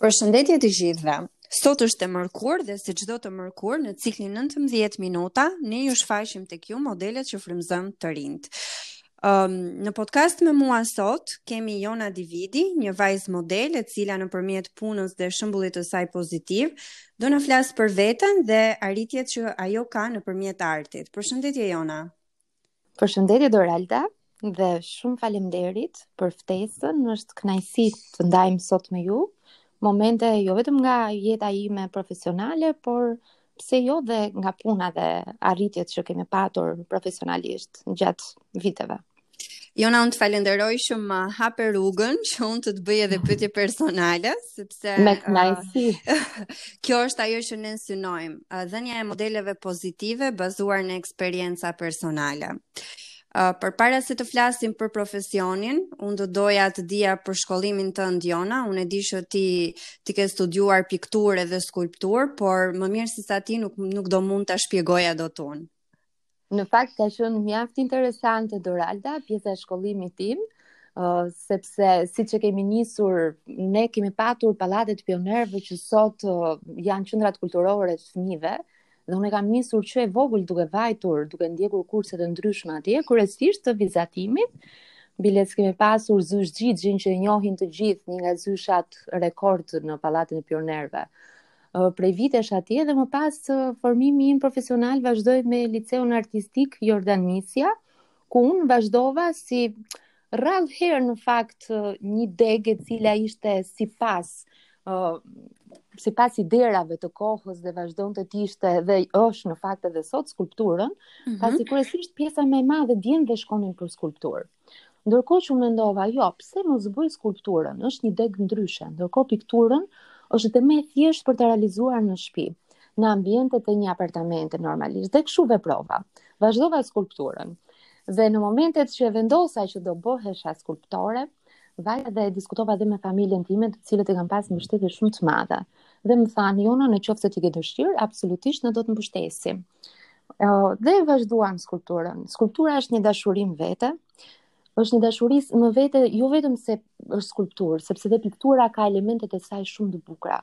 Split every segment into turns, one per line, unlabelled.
Përshëndetje të gjithëve. Sot është e mërkur dhe si çdo të mërkur në ciklin 19 minuta ne ju shfaqim tek ju modelet që frymëzojnë të rinjtë. Um, në podcast me mua sot kemi Jona Dividi, një vajzë model e cila nëpërmjet punës dhe shembullit të saj pozitiv, do na flasë për veten dhe arritjet që ajo ka nëpërmjet artit. Përshëndetje Jona!
Përshëndetje Doralda dhe shumë faleminderit për ftesën. Është kënaqësi të ndajmë sot me ju momente jo vetëm nga jeta ime profesionale, por pse jo dhe nga puna dhe arritjet që kemi patur profesionalisht gjatë viteve.
Jona, unë të falenderoj shumë ma hape rrugën që unë të të bëj edhe pyetje personale, sepse...
Me
kënaqësi. Kjo është ajo që ne synojmë. Uh, dhënia e modeleve pozitive bazuar në eksperienca personale. Uh, përpara se të flasim për profesionin, unë do doja të dija për shkollimin tënd Jona, unë e di që ti, ti ke studiuar pikturë edhe skulpturë, por më mirë sesa ti nuk, nuk do mund ta shpjegoja dot unë.
Në fakt ka qenë mjaft interesante Doralda, pjesa e shkollimit tim, uh, sepse siç e kemi nisur, ne kemi patur pallatet e pionierëve që sot uh, janë qendrat kulturore të fëmijëve, dhe unë kam nisur që e vogël duke vajtur, duke ndjekur kurse të ndryshme atje, kryesisht të vizatimit, biles kemi pasur zysh Gjinin, që e njohin të gjithë, një nga zyshat rekord në pallatin e pionierëve. prej vitesh atje dhe më pas formimi im profesional vazhdoi me liceun artistik Jordan Misja, ku unë vazhdova si rrallë herë në fakt një degë e cila ishte sipas, uh, sipas ideve të kohës dhe vazhdonte të ishte dhe është në fakt edhe sot skulpturën, mm -hmm. pasi kryesisht pjesa më e madhe djemve shkonin për skulpturë. Ndërkohë që mendova, jo, pse mos bëj skulpturën? Është një degë ndryshe. Ndërkohë pikturën është dhe më e thjeshtë për të realizuar në shtëpi, në ambientet e një apartamenti normalisht. Dhe kështu veprova. Vazhdova skulpturën. Dhe në momentet që e vendosa që do bëhesha skulptore, vaja dhe diskutova edhe me familjen time, të cilët i kam pas mbështetje shumë të madhe. Dhe më thanë, "Jona, në qoftë se ti ke dëshirë, absolutisht ne do të mbështesim." Uh, dhe e vazhduam skulpturën. Skulptura është një dashuri më vete, është një dashuri më vete, jo vetëm se është skulpturë, sepse dhe piktura ka elementet e saj shumë të bukura,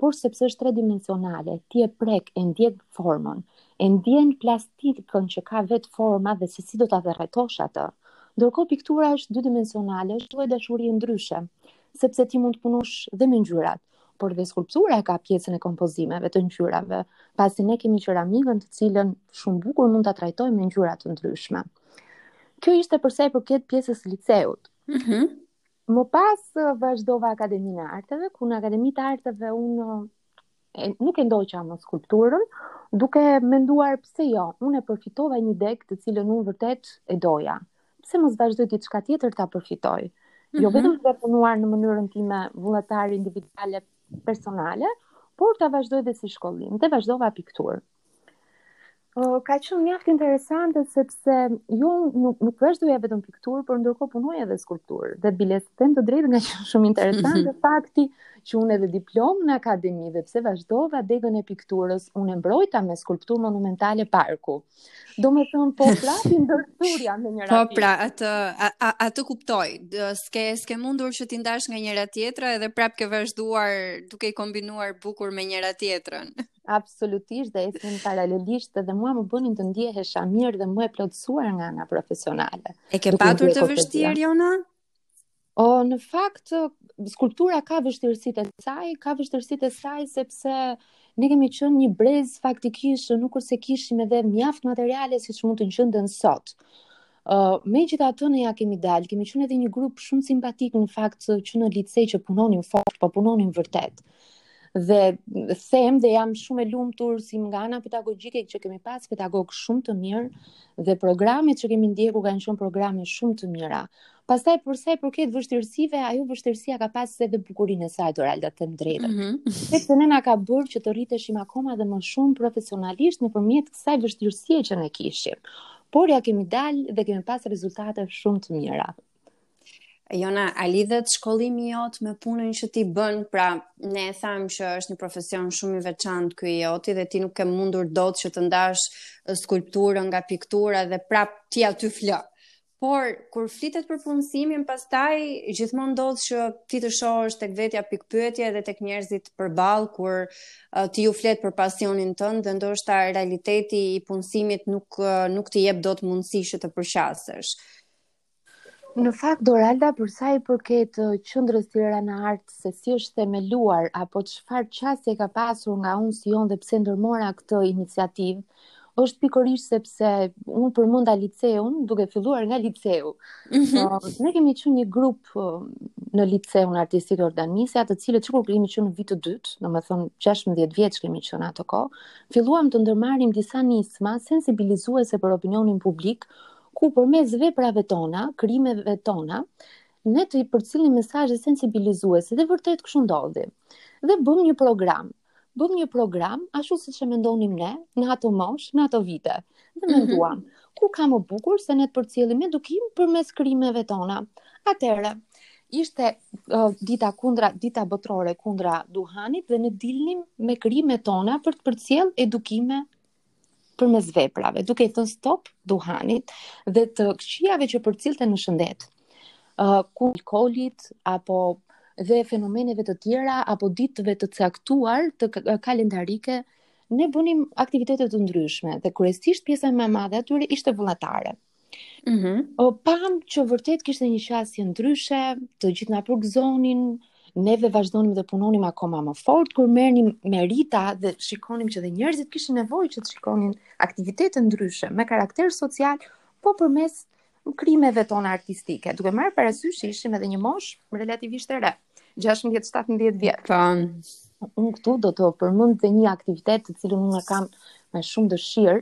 por sepse është tridimensionale, ti e prek, e ndjen formën, e ndjen plastikën që ka vetë forma dhe se si do ta ndërtosh atë. Ndërkohë, piktura është dydimensionale, është lloj dashurie ndryshe, sepse ti mund të punosh dhe me ngjyrat, por dhe skulptura ka pjesën e kompozimeve të ngjyrave, pasi ne kemi qeramikën të cilën shumë bukur mund ta trajtojmë me ngjyra të ndryshme. Kjo ishte për sa i përket pjesës së liceut.
Mhm. Mm
Më pas vazhdova Akademinë e Arteve, ku në Akademinë e Arteve unë e, nuk e ndoqa më skulpturën, duke menduar pse jo, unë e përfitova një degë të cilën unë vërtet e doja. pse mos vazhdoj diçka tjetër ta përfitoj. Mm -hmm. Jo mhm. vetëm të punuar në mënyrën time vullnetare individuale personale, por ta vazhdoj dhe si shkollim, dhe vazhdova pikturë. Uh, ka qenë mjaft interesante sepse jo nuk nuk vazhdoja vetëm pikturë, por ndërkohë punoja edhe skulpturë. Dhe biles them të drejtën ka qenë shumë interesante mm -hmm. fakti që unë edhe diplomën në akademi dhe pse vazhdova degën e pikturës, unë e mbrojta me skulpturë monumentale parku. Do me thënë, po prapë ndërthurja me njëra tjetrën.
Po pra, atë, a, a, a të kuptoj, s'ke, s'ke mundur që t'i ndash nga njëra tjetra edhe prapë ke vazhduar duke i kombinuar bukur me njëra tjetrën.
Absolutisht dhe ecnin paralelisht dhe mua më bënin të ndjehesha mirë dhe më e plotësuar nga ana profesionale.
E ke patur të vështirë, Jona?
O, në fakt, skulptura ka vështirësit e saj, ka vështirësit e saj sepse ne kemi qënë një brez faktikisht që nuk është se kishim edhe mjaft materiale siç mund të gjenden sot. Uh, megjithatë ne ia kemi dalë, kemi qënë edhe një grup shumë simpatik në fakt që në lice që punonim fort, po punonim vërtetë Dhe them dhe jam shumë e lumtur si nga ana pedagogjike që kemi pas pedagogë shumë të mirë dhe programet që kemi ndjekur kanë qenë programe shumë të mira. Pastaj për sa i përket vështirësive, ajo vështirësia ka pas edhe bukurinë e saj Doralda, them të drejtën. Mm -hmm. Sepse ne na ka bërë që të rriteshim akoma dhe më shumë profesionalisht nëpërmjet kësaj vështirësie që ne kishim. Por ia kemi dalë dhe kemi pas rezultate shumë të mira.
Jona, a lidhet shkollimi jot me punën që ti bën? Pra, ne e thamë që është një profesion shumë i veçantë ky i joti dhe ti nuk ke mundur dot që të ndash skulpturën nga piktura dhe prap ti aty fle. Por kur flitet për punësimin, pastaj gjithmonë ndodh që ti të shohësh tek vetja pikëpyetje dhe tek njerëzit përballë kur uh, ti u flet për pasionin tënd dhe ndoshta realiteti i punësimit nuk uh, nuk të jep dot mundësi që të përqasesh.
Në fakt, Doralda, për sa i përket uh, qendrës Tirana Art, se si është themeluar, apo çfarë qasje ka pasur nga unë si Jonë dhe pse ndërmora këtë iniciativë, është pikërisht sepse unë përmenda liceun duke filluar nga liceu. Mm -hmm. uh, ne kemi qenë një grup uh, në liceun artistik Jordan Misja, të cilët që kur kemi qenë në vit të dytë, domethënë 16 vjeç kemi qenë atë kohë, filluam të ndërmarrim disa nisma sensibilizuese për opinionin publik, ku përmes veprave tona, krijimeve tona, ne të përcillnim mesazhe sensibilizuese dhe vërtet kështu ndodhi. Dhe bëmë një program. Bëmë një program ashtu siç e mendonim ne në ato moshë, në ato vite. Dhe mhm. menduam, mm -hmm. ku ka më bukur se ne të përcjellim edukim përmes krijimeve tona. Atëherë, ishte uh, dita kundra dita botërore kundra duhanit dhe ne dilnim me krijimet tona për të përcjellë edukime përmes veprave, duke i thënë stop duhanit dhe të këqijave që përcilte në shëndet. Uh, ku alkoolit apo dhe fenomeneve të tjera apo ditëve të caktuara kalendarike, ne bënim aktivitete të ndryshme dhe kryesisht pjesa më e madhe e tyre ishte vullnetare. Mm -hmm. O, pamë që vërtet kishte një qasje ndryshe, të gjithë na përgëzonin, neve vazhdonim dhe punonim akoma më fort, kur merrnim merita dhe shikonim që dhe njerëzit kishin nevojë që të shikonin aktivitete ndryshe, me karakter social, po përmes krijimeve tona artistike, duke marrë parasysh ishim edhe një moshë relativisht e re. 16-17 vjet. Po. Unë këtu do të përmend dhe një aktivitet të cilën unë kam me shumë dëshirë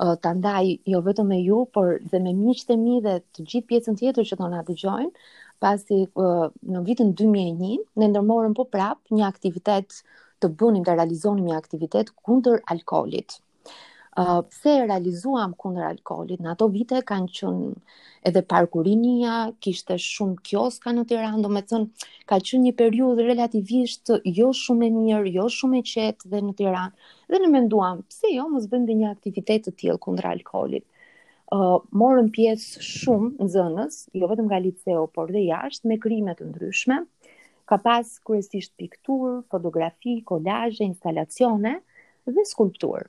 uh, ta ndaj jo vetëm me ju, por dhe me miqtë e mi dhe të gjithë pjesën tjetër që do na dëgjojnë, pasi uh, në vitin 2001 ne ndërmorëm po prapë një aktivitet të bënim të realizonim një aktivitet kundër alkoolit. Uh, pse e realizuam kundër alkoolit? Në ato vite kanë qënë edhe Parku Rinia, kishte shumë kioska në Tiranë, domethënë, ka qënë një periudhë relativisht jo shumë e mirë, jo shumë e qetë dhe në Tiranë. Dhe ne menduam, pse jo, mos bëjmë dhe një aktivitet të tillë kundër alkoolit? Uh, morën pjesë shumë nxënës, jo vetëm nga liceu, por dhe jashtë, me krijime të ndryshme, ka pas kryesisht pikturë, fotografi, kolazhe, instalacione, Dhe skulpturë.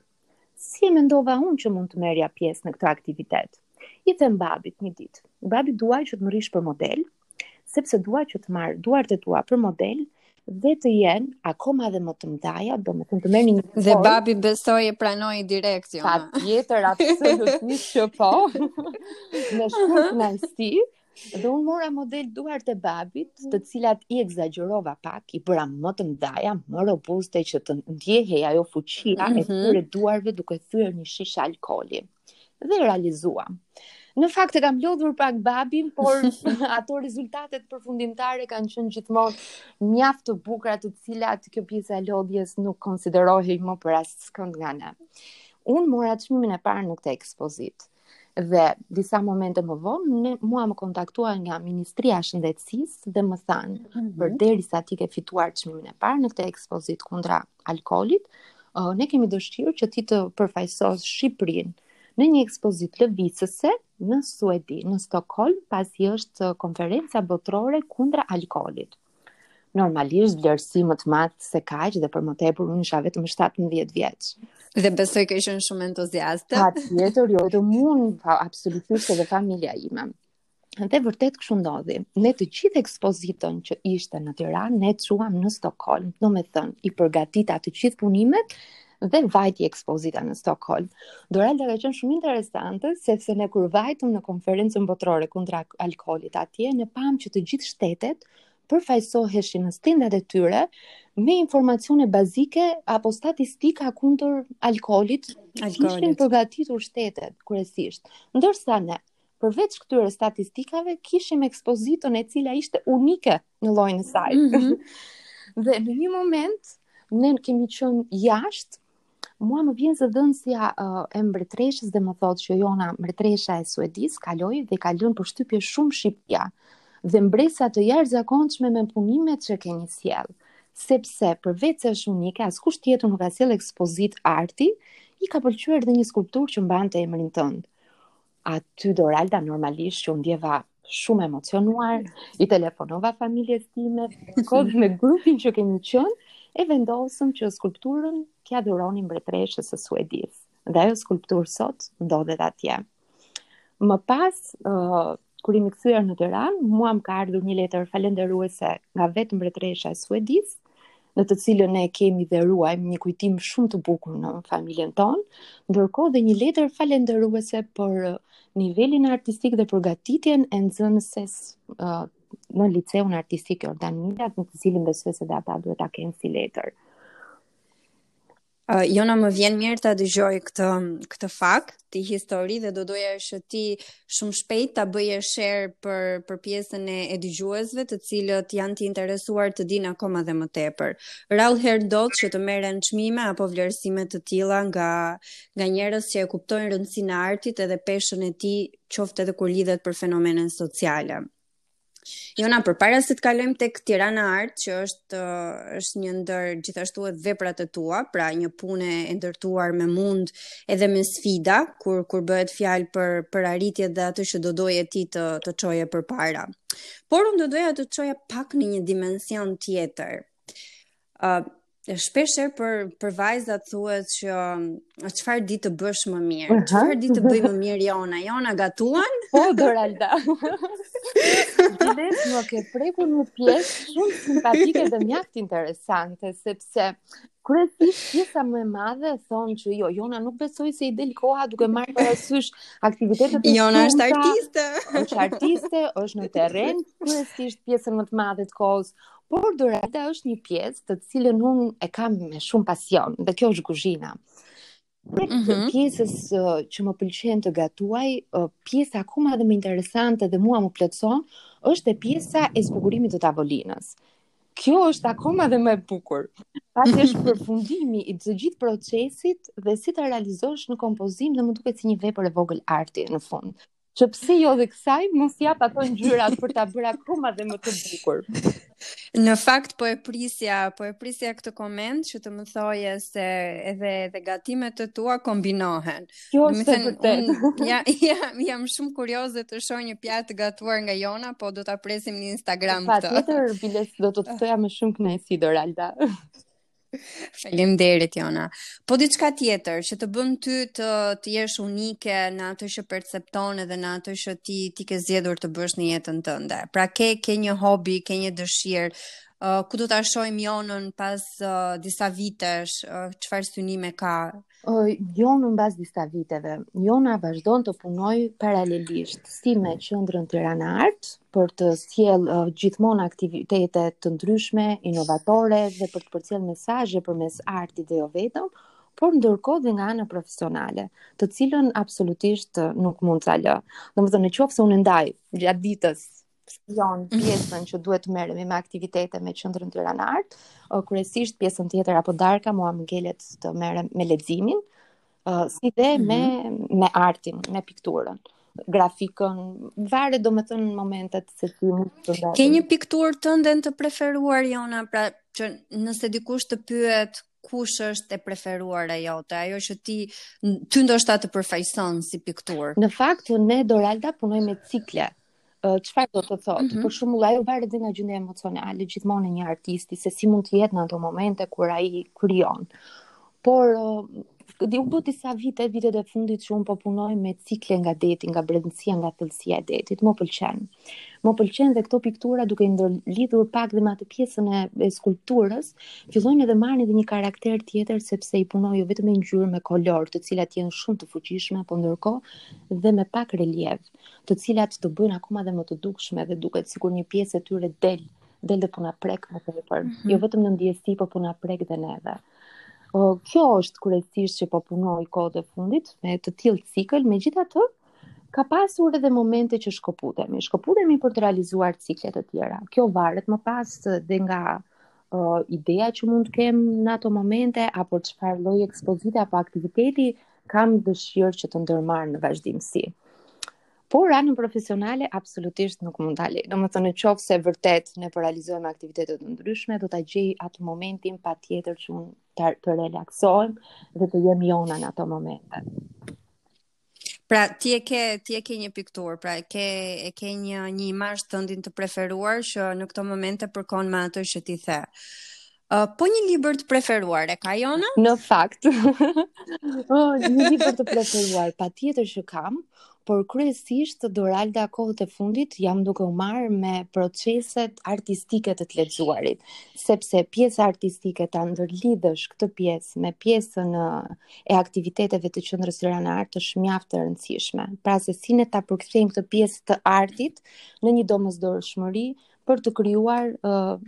Si e mendova unë që mund të merrja pjesë në këtë aktivitet? I them babit një ditë. Babi dua që të më rrish për model, sepse dua që të marr duart e tua për model dhe të jenë akoma dhe më të mëdhaja, do më të merë një
Dhe babi besoj e pranoi direkt, jo.
Patjetër, absolutisht që po, në shumë të nëjsti, Dhe unë mora model duart e babit, të cilat i ekzagjerova pak, i bëra më të mëdhaja, më robuste që të ndjehej ajo fuqia mm -hmm. e mhm. atyre duarve duke thyer një shishe alkooli. Dhe realizuam. Në fakt e kam lodhur pak babin, por ato rezultatet përfundimtare kanë qenë gjithmonë mjaft të bukura, të cilat kjo pjesa e lodhjes nuk konsiderohej më për askënd nga ne. Unë mora çmimin e parë në këtë ekspozitë. Dhe disa momente më vonë, ne, mua më kontaktuan nga Ministria e Shëndetësisë dhe më thanë, mm -hmm. përderisa ti ke fituar çmimin e parë në këtë ekspozitë kundra alkoolit, uh, ne kemi dëshirë që ti të përfaqësosh Shqipërinë në një ekspozitë lëvizëse në Suedi, në Stockholm, pasi është konferenca botërore kundra alkoolit. normalisht vlerësim më të madh se kaq dhe për më tepër unë isha vetëm 17 vjeç.
Dhe besoj ke qenë shumë entuziaste.
Patjetër, jo, dhe mund, pa, absolutisht edhe familja ime. Dhe vërtet kështu ndodhi. Ne të gjithë ekspozitën që ishte në Tiranë, ne çuam në Stockholm. Domethënë, i përgatita të gjithë punimet dhe vajti ekspozita në Stockholm. Doralda ka qenë shumë interesante sepse ne kur vajtëm në konferencën botërore kundra alkoolit atje ne pamë që të gjithë shtetet përfaqësoheshin në stendat e tyre me informacione bazike apo statistika kundër alkoolit. Ishin përgatitur shtetet kryesisht. Ndërsa ne përveç këtyre statistikave, kishim ekspozitën e cila ishte unike në llojin e saj. Mm -hmm. dhe në një moment, ne kemi qenë jashtë, mua më vjen zëdhënësja uh, e mbretëreshës dhe më thotë që Jona, mbretëresha e Suedisë kaloi dhe i ka lënë përshtypje shumë Shqipëria dhe mbresa të jashtëzakonshme me punimet që keni sjellë. Sepse përveçse është unike, askush tjetër nuk ka sjellë ekspozitë arti, i ka pëlqyer dhe një skulpturë që mbante emrin tënd. Aty Doralda normalisht që u ndjeva shumë emocionuar, i telefonova familjes time, edhe me grupin që kemi qenë, e vendosëm që skulpturën t'ia dhuronim mbretëreshës së Suedisë. Dhe ajo skulpturë sot ndodhet atje. Më pas, uh, kur jemi kthyer në Tiranë, mua më ka ardhur një letër falënderuese nga vetë mbretëresha e Suedisë, të cilën ne e kemi dhe ruajmë një kujtim shumë të bukur në familjen tonë, ndërkohë dhe një letër falënderuese për uh, nivelin artistik dhe përgatitjen e nxënëses uh, në liceun artistik Jordan Misja, në të cilin besoj se dhe ata duhet ta kenë si letër.
Uh, Jona, më vjen mirë ta dëgjoj këtë, këtë fakt, këtë histori dhe do doja që ti shumë shpejt ta bëje share për, për pjesën e, e dëgjuesve të cilët janë të interesuar të dinë akoma dhe më tepër. Rallë herë ndodh që të merren çmime apo vlerësime të tilla nga, nga njerëz që e kuptojnë rëndësinë e artit edhe peshën e tij qoftë edhe kur lidhet për fenomene sociale. Jona, përpara se të kalojmë tek Tirana Art, që është, është një ndër gjithashtu e veprat e tua, pra një punë e ndërtuar me mund edhe me sfida, kur, kur bëhet fjalë për, për arritje dhe atë që do doje ti të, të çoje përpara. Por unë do doja të të çoja pak në një dimension tjetër. Uh, shpeshherë për për vajzat thuhet që uh, çfarë di të bësh më mirë, çfarë di të bëj më mirë Jona, Jona gatuan?
Po Doralda. Ti më ke prekur një pjesë shumë simpatike dhe mjaft interesante sepse kryesisht pjesa më e madhe thonë që jo, Jona nuk besoj se i del koha duke marrë parasysh aktivitetet
e Jonës është artiste.
Është artiste, është në terren, kryesisht pjesën më të madhe të kohës Por Doralda është një pjesë të cilën unë e kam me shumë pasion dhe kjo është kuzhina. Përveç mm -hmm. pjesës uh, që më pëlqen të gatuaj, uh, pjesa akoma dhe më interesante dhe mua më plotëson është e pjesa e zbukurimit të tavolinës. Kjo është akoma dhe më e bukur. Pasi është përfundimi i të gjithë procesit dhe si ta realizosh një kompozim dhe më duket si një vepër e vogël arti në fund. Që pse jo dhe kësaj, mos t'i jap ato ngjyrat për ta bërë akoma dhe më të bukur.
Në fakt po e prisja, po e prisja këtë koment që të më thoje se edhe edhe gatimet e tua kombinohen.
Kjo është e vërtetë.
Ja, ja, jam shumë kurioze të shoh një pjatë të gatuar nga Jona, po do ta presim në Instagram
këtë. Patjetër, biles do të të ftoja me shumë kënaqësi Doralda.
Faleminderit Jona. Po diçka tjetër që të bën ty të të jesh unike në atë që percepton edhe në atë që ti ti ke zgjedhur të bësh në jetën tënde. Pra ke ke një hobi, ke një dëshirë, uh, ku do ta shohim Jonën pas uh, disa vitesh, çfarë uh, synime ka,
Uh, Jona mbas disa viteve, Jona vazhdon të punojë paralelisht si me qendrën Tirana Art për të sjellë uh, gjithmonë aktivitete të ndryshme, inovatore dhe për të përcjellë mesazhe përmes artit dhe jo vetëm, por ndërkohë dhe nga ana profesionale, të cilën absolutisht nuk mund ta lë. Domethënë, në qoftë se unë e ndaj gjatë ditës jon mhm. pjesën që duhet të merremi me aktivitete me qendrën Tirana Art, kryesisht pjesën tjetër apo darka mua më ngelet të merrem me leximin, si dhe mm -hmm. me mhm. me artin, me pikturën grafikën, varet domethënë në momentet se ti më të dhe.
Ke një pikturë tënden të preferuar, Jona, pra që nëse dikush të pyet kush është e preferuara jote, ajo që ti ty ndoshta të përfaqëson si pikturë.
Në fakt unë Doralda punoj me cikle. çfarë do të thotë? Mm -hmm. Për shembull, ajo varet dhe nga gjendja emocionale gjithmonë e një artisti se si mund të jetë në ato momente kur ai krijon. Por ti u bënë disa vite, vitet e fundit që unë po punoj me cikle nga deti, nga brendësia, nga thellësia e detit, më pëlqen. Më pëlqen dhe këto piktura duke i ndërlidhur pak dhe me atë pjesën e, e skulpturës, fillojnë edhe marrin edhe një karakter tjetër sepse i punoj jo vetëm me ngjyrë, me kolor, të cilat janë shumë të fuqishme, po ndërkohë dhe me pak reliev. të cilat të bëjnë akoma dhe më të dukshme dhe duket sikur një pjesë e tyre del, del dhe puna prek më tepër. Mm -hmm. Jo vetëm në ndjesi, por puna prek edhe neve. Uh, kjo është kryesisht që po punoj kohët e fundit me të tillë cikël, megjithatë ka pasur edhe momente që shkëputemi. Shkëputemi për të realizuar cikle të tjera. Kjo varet më pas dhe nga uh, ideja që mund të kem në ato momente apo çfarë lloj ekspozite apo aktiviteti kam dëshirë që të ndërmarr në vazhdimësi. Por anën profesionale absolutisht nuk mund ta lej. Domethënë në qoftë se vërtet ne po realizojmë aktivitete të ndryshme, do ta gjej atë momentin patjetër që unë të, të relaksohem dhe të jem Jona në ato momente.
Pra ti e ke ti e ke një pikturë, pra e ke e ke një një imazh tëndin të preferuar që në këto momente përkon me atë që ti the. Uh, po një libër të preferuar e ka Jona?
Në fakt, oh, një libër të preferuar, patjetër që kam, por kryesisht Doralda kohët e fundit jam duke u marrë me proceset artistike të të lexuarit, sepse pjesa artistike ta ndërlidhësh këtë pjesë me pjesën e aktiviteteve të qendrës Tirana Art është mjaft e rëndësishme. Pra se si ne ta përkthejmë këtë pjesë të artit në një domosdoshmëri për të krijuar uh,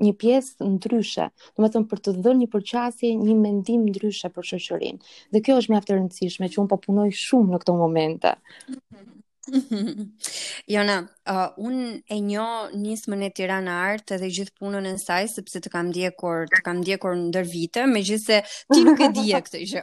një pjesë ndryshe, domethënë për të dhënë një përqasje, një mendim ndryshe për shoqërinë. Dhe kjo është mjaft e rëndësishme që un po punoj shumë në këto momente.
Jona, uh, un e njoh nismën e Tirana Art edhe gjithë punën e saj sepse të kam ndjekur, të kam ndjekur ndër vite, megjithëse ti nuk e di këtë gjë.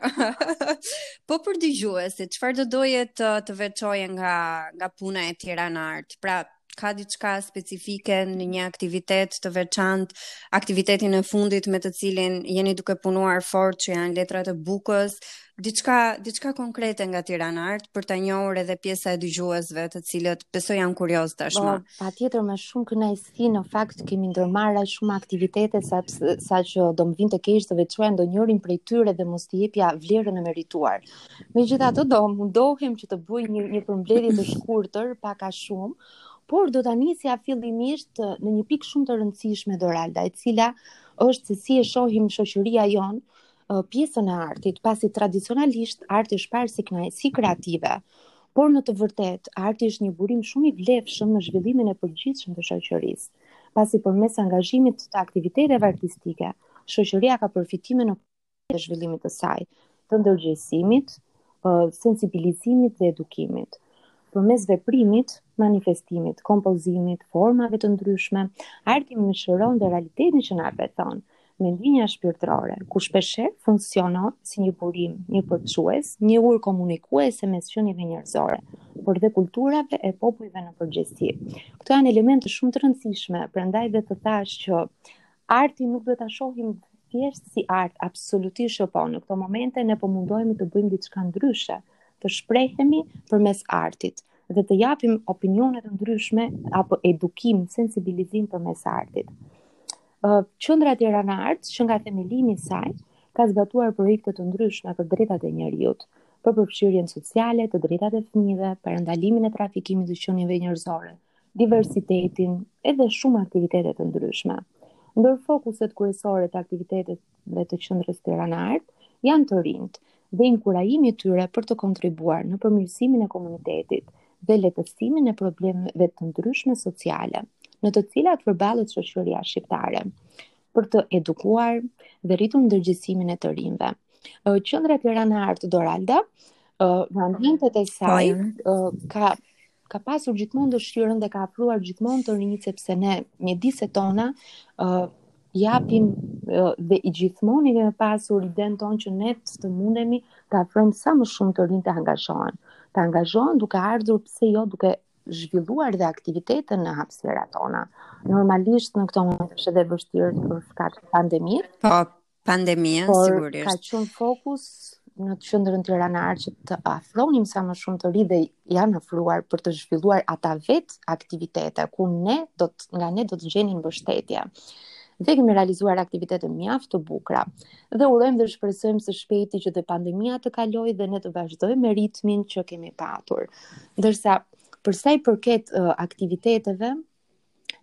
po për dëgjuesit, çfarë do doje të të veçoje nga nga puna e Tirana Art? Pra, ka diçka specifike në një aktivitet të veçantë, aktivitetin e fundit me të cilin jeni duke punuar fort që janë letrat e bukës, diçka diçka konkrete nga Tirana Art për ta njohur edhe pjesa e dëgjuesve, të cilët besoj janë kurioz tashmë.
Po, patjetër me shumë kënaqësi në fakt kemi ndërmarrë aq shumë aktivitete sa sa që do më vinte keq të veçoja ndonjërin prej tyre dhe mos t'i jepja vlerën e merituar. Megjithatë do mundohem që të bëj një, një përmbledhje të shkurtër, pak a shumë, por do ta nisja fillimisht në një pikë shumë të rëndësishme, Doralda, e cila është se si e shohim shoqëria jonë pjesën e artit, pasi tradicionalisht arti është parë si, si kreative, por në të vërtetë, arti është një burim shumë i vlefshëm në zhvillimin e përgjithshëm të shoqërisë, pasi përmes angazhimit të aktiviteteve artistike, shoqëria ka përfitime në të zhvillimit të saj, të ndërgjegjësimit, sensibilizimit dhe edukimit përmes veprimit, manifestimit, kompozimit, formave të ndryshme, arti mishëron dhe realitetin që na rrethon me linja shpirtërore, ku shpeshherë funksionon si një burim, një përçues, një urë komunikuese mes qenieve njerëzore, por dhe kulturave e popujve në përgjithësi. Këto janë elemente shumë të rëndësishme, prandaj dhe të thashë që Artin nuk duhet ta shohim thjesht si art, absolutisht që po. Në këto momente ne po mundohemi të bëjmë diçka ndryshe, të shprehemi përmes artit dhe të japim opinione të ndryshme apo edukim, sensibilizim përmes artit. Qendra Tirana Art, që nga themelimi i saj, ka zbatuar projekte të ndryshme për të drejtat e njeriut, për përfshirjen sociale, të drejtat e fëmijëve, parandalimin e trafikimit të qenieve njerëzore, diversitetin edhe shumë aktivitete të ndryshme. Ndër fokuset kryesore të aktiviteteve të qendrës Tirana Art janë të rinjtë dhe inkurajimi i tyre për të kontribuar në përmirësimin e komunitetit dhe lehtësimin e problemeve të ndryshme sociale, në të cilat përballet shoqëria shqiptare, për të edukuar dhe rritur ndërgjegjësimin e të rinjve. Qendra Tirana Art Doralda, në ambientet e saj, po, ka ka pasur gjithmonë dëshirën dhe ka afruar gjithmonë të rinjtë sepse në mjediset tona ë uh, japim uh, dhe i gjithmonë kemi pasur idenë tonë që ne të mundemi të afrojmë sa më shumë të rinj të angazhohen. Të angazhohen duke ardhur pse jo duke zhvilluar dhe aktivitete në hapësirat tona. Normalisht në këto momente është e vështirë për shkak të pandemisë.
Po, Pandemia, Por, sigurisht.
Por ka qenë fokus në qendrën Tirana Art që të afronim sa më shumë të rinj dhe janë afruar për të zhvilluar ata vetë aktivitete ku ne do të nga ne do të gjenin mbështetje. Dhe kemi realizuar aktivitete mjaft të bukura. Dhe urojmë dhe shpresojmë së shpejti që dhe pandemia të kalojë dhe ne të vazhdojmë me ritmin që kemi patur. Ndërsa për sa i përket uh, aktiviteteve,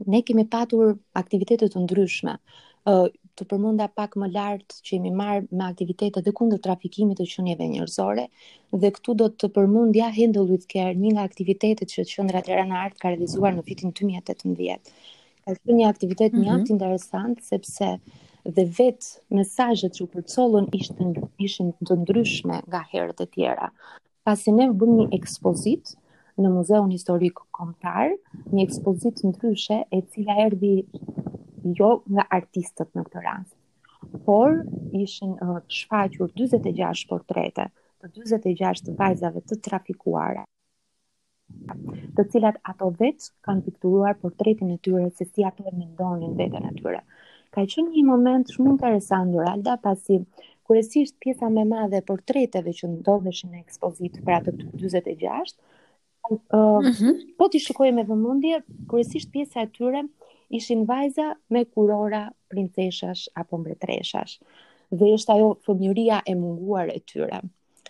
ne kemi patur aktivitete të ndryshme. Ë të përmenda pak më lart që jemi marrë me aktivitete dhe kundër trafikimit të qenieve njerëzore dhe këtu do të përmendja Handle with Care, një nga aktivitetet që Qendra Tirana Art ka realizuar në vitin 2018. Ka qenë një aktivitet mm -hmm. mjaft interesant sepse dhe vetë mesazhet që u përcollën ishin ishin të ndryshme nga herët e tjera. Pasi ne bëmë një ekspozitë në Muzeun Historik Kombëtar, një ekspozitë ndryshe e cila erdhi jo nga artistët në këtë rast, por ishin uh, shfaqur 46 portrete të 46 vajzave të trafikuara. të cilat ato vetë kanë pikturuar portretin e tyre se si ato e mendonin veten e tyre. Ka qenë një moment shumë interesant Doralda pasi kryesisht pjesa më e madhe e portreteve që ndodheshin në ekspozitë për ato 46 uh, mm -hmm. po t'i shikoje me vëmendje kryesisht pjesa e tyre ishin vajza me kurora princeshash apo mbretëreshash dhe është ajo fëmijëria e munguar e tyre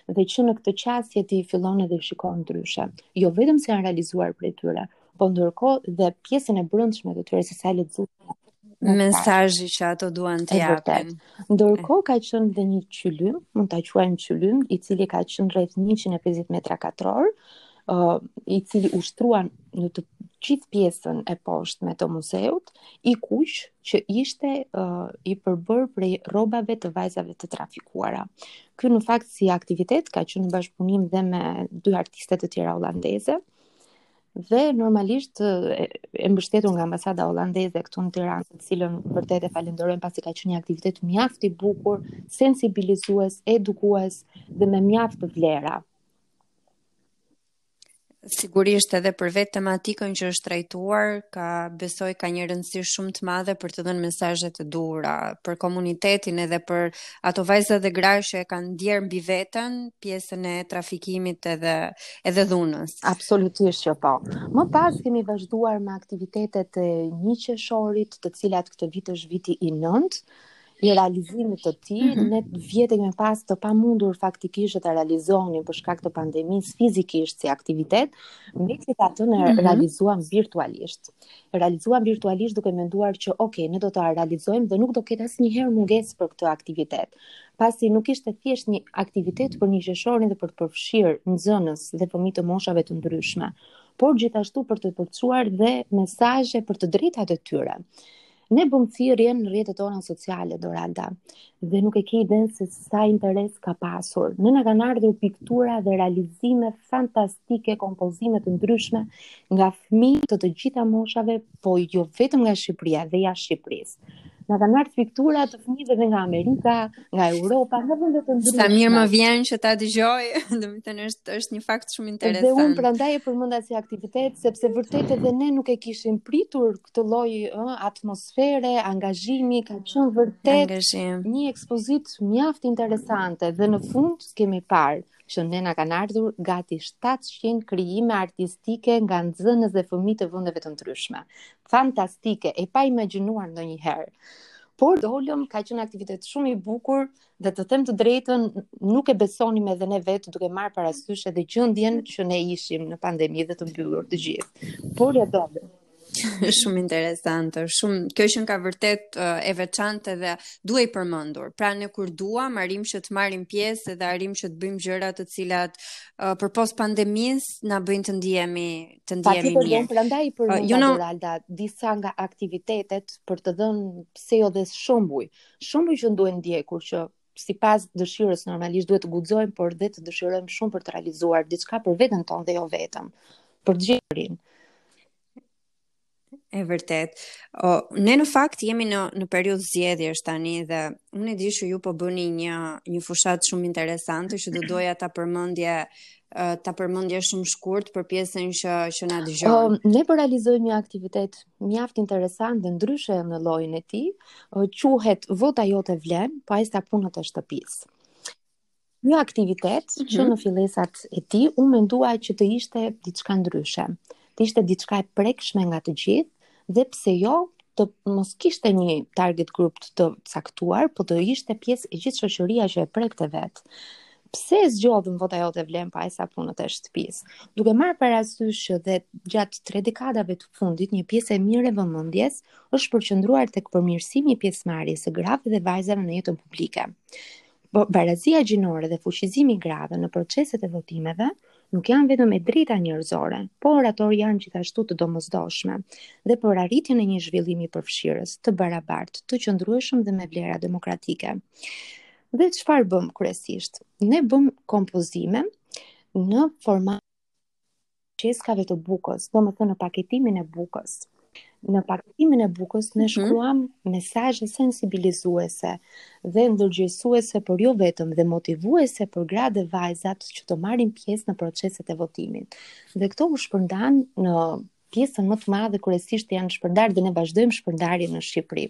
dhe që në këtë qasje ti fillon edhe shikon ndryshe. Jo vetëm se janë realizuar prej tyre, po ndërkohë dhe pjesën e brendshme të tyre se sa lexon
mesazhin që ato duan të japin.
Ndërkohë ka qenë dhe një qylym, mund ta quajmë qylym, i cili ka qenë rreth 150 metra katror, uh, i cili u shtrua në të gjithë pjesën e poshtme të muzeut, i kuq që ishte uh, i përbër prej rrobave të vajzave të trafikuara. Ky në fakt si aktivitet ka qenë në bashkëpunim dhe me dy artiste të tjera holandeze dhe normalisht e mbështetur nga ambasada holandeze këtu në Tiranë, të cilën vërtet e falenderojmë pasi ka qenë një aktivitet mjaft i bukur, sensibilizues, edukues dhe me mjaft vlera.
sigurisht edhe për vetë tematikën që është trajtuar, ka besoj ka një rëndësi shumë të madhe për të dhënë mesazhet e duhura për komunitetin edhe për ato vajza dhe gra që e kanë ndier mbi veten pjesën e trafikimit edhe edhe dhunës.
Absolutisht që po. Më pas kemi vazhduar me aktivitetet e një qershorit, të cilat këtë vit është viti i nëntë, i realizimit të tij, mm -hmm. ne vjet e kemi pas të pamundur faktikisht ta realizonim për shkak të pandemisë fizikisht si aktivitet, megjithatë ne mm -hmm. e realizuam virtualisht. Realizuam virtualisht duke menduar që ok, ne do ta realizojmë dhe nuk do ketë asnjëherë mungesë për këtë aktivitet. Pasi nuk ishte thjesht një aktivitet për një qershorin dhe për të përfshirë nxënës dhe fëmijë të moshave të ndryshme, por gjithashtu për të përçuar dhe mesazhe për të drejtat e tyre. Ne bëmë thirrje në rrjetet tona sociale Doralda dhe nuk e ke idenë se sa interes ka pasur. Ne na kanë ardhur piktura dhe realizime fantastike, kompozime të ndryshme nga fëmijë të të gjitha moshave, po jo vetëm nga Shqipëria dhe jashtë Shqipërisë. Na kanë ardhur piktura të fëmijëve dhe nga Amerika, nga Europa, nga vende të ndryshme.
Sa mirë më vjen që ta dëgjoj, domethënë është është një fakt shumë interesant.
Dhe unë prandaj e përmenda si aktivitet sepse vërtet edhe ne nuk e kishim pritur këtë lloj atmosfere, angazhimi ka qenë vërtet një ekspozitë mjaft interesante dhe në fund kemi parë që ne na kanë ardhur gati 700 krijime artistike nga nxënës dhe fëmijë të vendeve të ndryshme. Fantastike, e paimagjinuar ndonjëherë. Por dolëm, ka qenë aktivitet shumë i bukur, Dhe të them të drejtën, nuk e besonim edhe ne vetë duke marrë parasysh edhe gjendjen që ne ishim në pandemi dhe të mbyllur të gjithë. Por ja do.
Shumë interesante, shumë kjo që ka vërtet uh, e veçantë dhe duhej përmendur. Pra ne kur duam, arrim që të marrim pjesë dhe arrim që të bëjmë gjëra të cilat uh, përpos pandemisë na bëjnë të ndihemi, të ndihemi mirë.
Patjetër, prandaj i përmendëm uh, Alda, disa nga aktivitetet për të dhënë pse jo dhe shembuj, shembuj që duhen ndjekur që sipas dëshirës normalisht duhet të guxojmë, por dhe të dëshirojmë shumë për të realizuar diçka për veten tonë dhe jo vetëm, për gjithë rininë.
E vërtetë. O, ne në fakt jemi në në periudhë zgjedhjesh tani dhe unë e di që ju po bëni një një fushatë shumë interesante që do doja ta përmendje ta përmendje shumë shkurt për pjesën që që na dëgjon.
Ne po realizojmë një aktivitet mjaft interesant dhe ndryshe në llojin e tij, quhet Vota jote vlen, po aq sa punët e shtëpisë. Një aktivitet mm -hmm. që mhm. në fillesat e tij u mendua që të ishte diçka ndryshe, të ishte diçka e prekshme nga të gjithë dhe pse jo të mos kishte një target group të caktuar, po të ishte pjesë e gjithë shoqëria që e prekte vetë. pse e zgjodhëm vota jote vlen po aq sa punët e shtëpisë. Duke marrë parasysh që dhe gjatë tre dekadave të fundit një pjesë e mirë e vëmendjes është përqendruar tek përmirësimi i pjesëmarrjes së grave dhe vajzave në jetën publike. Po, barazia gjinore dhe fuqizimi i grave në proceset e votimeve nuk janë vetëm të drejta njerëzore, por ato janë gjithashtu të domosdoshme dhe për arritjen e një zhvillimi përfshirës, të barabartë, të qëndrueshëm dhe me vlera demokratike. Dhe çfarë bëmë kryesisht? Ne bëmë kompozime në format qeskave të bukës, domethënë në paketimin e bukës. Në paketimin e bukës ne mhm. shkruam mm -hmm. mesazhe sensibilizuese dhe ndërgjegjësuese por jo vetëm dhe motivuese për gratë dhe vajzat që të marrin pjesë në proceset e votimit. Dhe këto u shpërndanë në pjesën më të madhe kryesisht janë shpërndarë dhe ne vazhdojmë shpërndarjen në Shqipëri.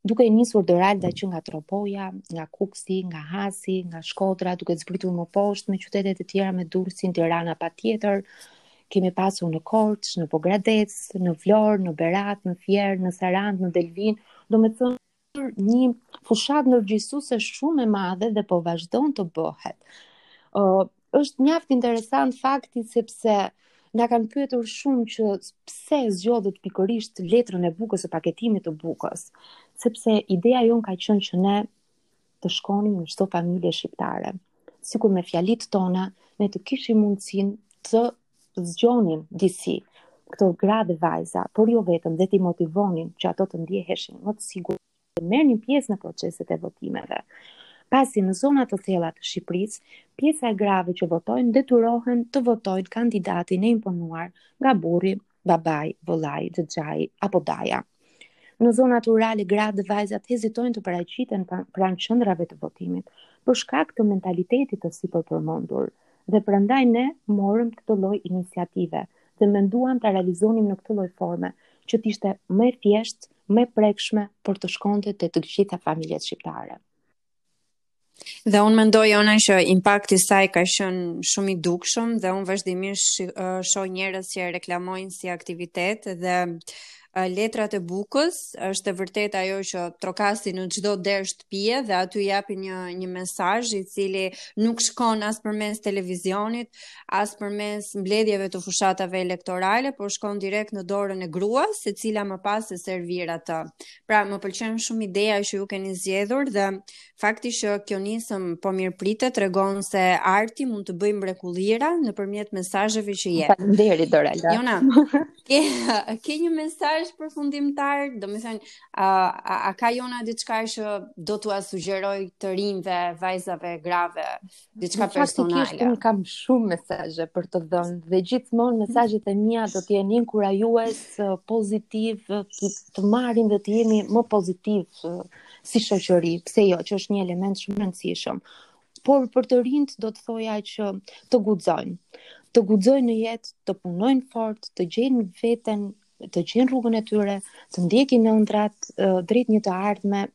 Duke nisur Doralda që nga Tropoja, nga Kukësi, nga Hasi, nga Shkodra, duke zbritur më poshtë në qytetet e tjera me Durrësin, Tirana patjetër, kemi pasur në Korçë, në Pogradec, në Vlorë, në Berat, në Fier, në Sarandë, në Delvinë, domethënë një fushatë ndërgjegjësuese shumë e madhe dhe po vazhdon të bëhet. Uh, Është mjaft interesant fakti sepse na kanë pyetur shumë që pse zgjodhët pikërisht letrën e bukës, të paketimit të bukës, sepse ideja jonë ka qenë që ne të shkonim në çdo familje shqiptare. Sikur me fjalitë tona, ne të kishim mundësinë të zgjonim disi këto gra dhe vajza, por jo vetëm dhe t'i motivonim që ato të ndjeheshin më të sigur të merrnin pjesë në proceset e votimeve. Pasi në zona të thella të Shqipërisë, pjesa e grave që votojnë detyrohen të votojnë kandidatin e imponuar nga burri, babai, vëllai, xhaxhai apo daja. Në zonat rurale gratë dhe vajzat hezitojnë të paraqiten pranë qendrave të votimit për shkak të mentalitetit të sipërpërmendur dhe prandaj ne morëm këtë lloj iniciative dhe menduam ta realizonim në këtë lloj forme që të ishte më e thjeshtë më e prekshme për të shkuar te të gjitha familjet shqiptare.
Dhe unë mendoj, Jona, që impakti i saj ka qenë shumë i dukshëm dhe unë vazhdimisht shoh njerëz që e reklamojnë si aktivitet dhe letrat e bukës është e vërtetë ajo që trokasi në çdo derë shtëpie dhe aty japin një një mesazh i cili nuk shkon as përmes televizionit, as përmes mbledhjeve të fushatave elektorale, por shkon direkt në dorën e gruas, e cila më pas e servir atë. Pra, më pëlqen shumë ideja që ju keni zgjedhur dhe fakti që kjo nismë po mirëpritet tregon se arti mund të bëjë mrekullira nëpërmjet mesazheve që jep.
Faleminderit Doralda.
Jona, ke ke një mesazh përfundimtar, domethënë a, a, a ka Jona diçka që do t'ua sugjerojë të rinjve, vajzave, grave diçka personale?
Faktikisht unë kam shumë mesazhe për të dhënë dhe gjithmonë mesazhet e mia do të jenë inkurajues, pozitiv, të, të marrin dhe të jemi më pozitivë si shoqëri, pse jo, që është një element shumë i rëndësishëm. Por për të rinjtë do të thoja që të guxojnë. Të guxojnë në jetë, të punojnë fort, të gjejnë veten të gjejnë rrugën e tyre, të ndjekin ëndrrat drejt një të ardhme,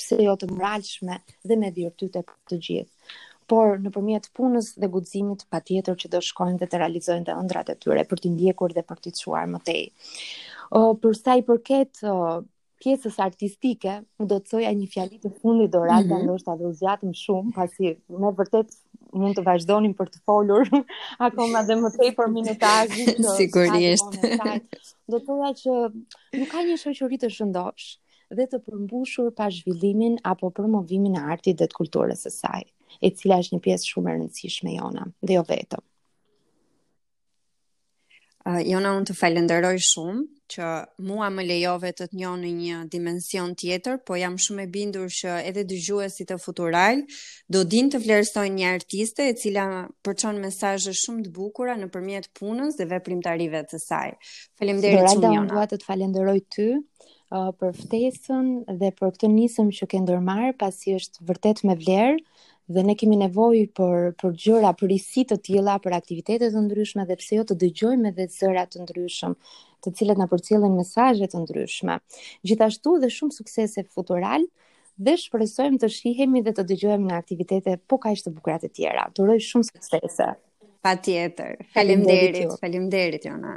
pse jo të mbarshme dhe me virtyte për të gjithë. Por nëpërmjet punës dhe guximit, patjetër që do shkojnë dhe të realizojnë dhe ëndrrat e tyre për t'i ndjekur dhe për t'i çuar më tej. Për sa i përket pjesës artistike, unë do të thoja një fjali të fundit Doralda, mm -hmm. ndoshta u zgjatëm shumë, pasi me të vërtetë mund të vazhdonim për të folur akoma dhe më tej por minutazhi.
Sigurisht.
Do të thoja që nuk ka një shoqëri të shëndoshë dhe të përmbushur pa zhvillimin apo promovimin e artit dhe të kulturës së saj, e cila është një pjesë shumë e rëndësishme e jona, dhe jo vetëm.
Uh, Jona, unë të falenderoj shumë që mua më lejove të të njoh në një dimension tjetër, po jam shumë e bindur që edhe dëgjuesit e Futura do din të vlerësojnë një artiste e cila përçon mesazhe shumë të bukura nëpërmjet punës dhe veprimtarive të saj. Falemderit shumë, Jona.
Doralda, dua të të falenderoj ty uh, për ftesën dhe për këtë nismë që ke ndërmarrë, pasi është vërtet me vlerë, dhe ne kemi nevojë për për gjëra, për risi të tilla, për aktivitete të ndryshme dhe pse jo të dëgjojmë edhe zëra të ndryshëm, të cilët na përcjellin mesazhe të ndryshme. Gjithashtu dhe shumë suksese for you all dhe shpresojmë të shihemi dhe të dëgjohemi në aktivitete po kaq të bukura të tjera. Të uroj shumë suksese.
Patjetër. Faleminderit, faleminderit Jona.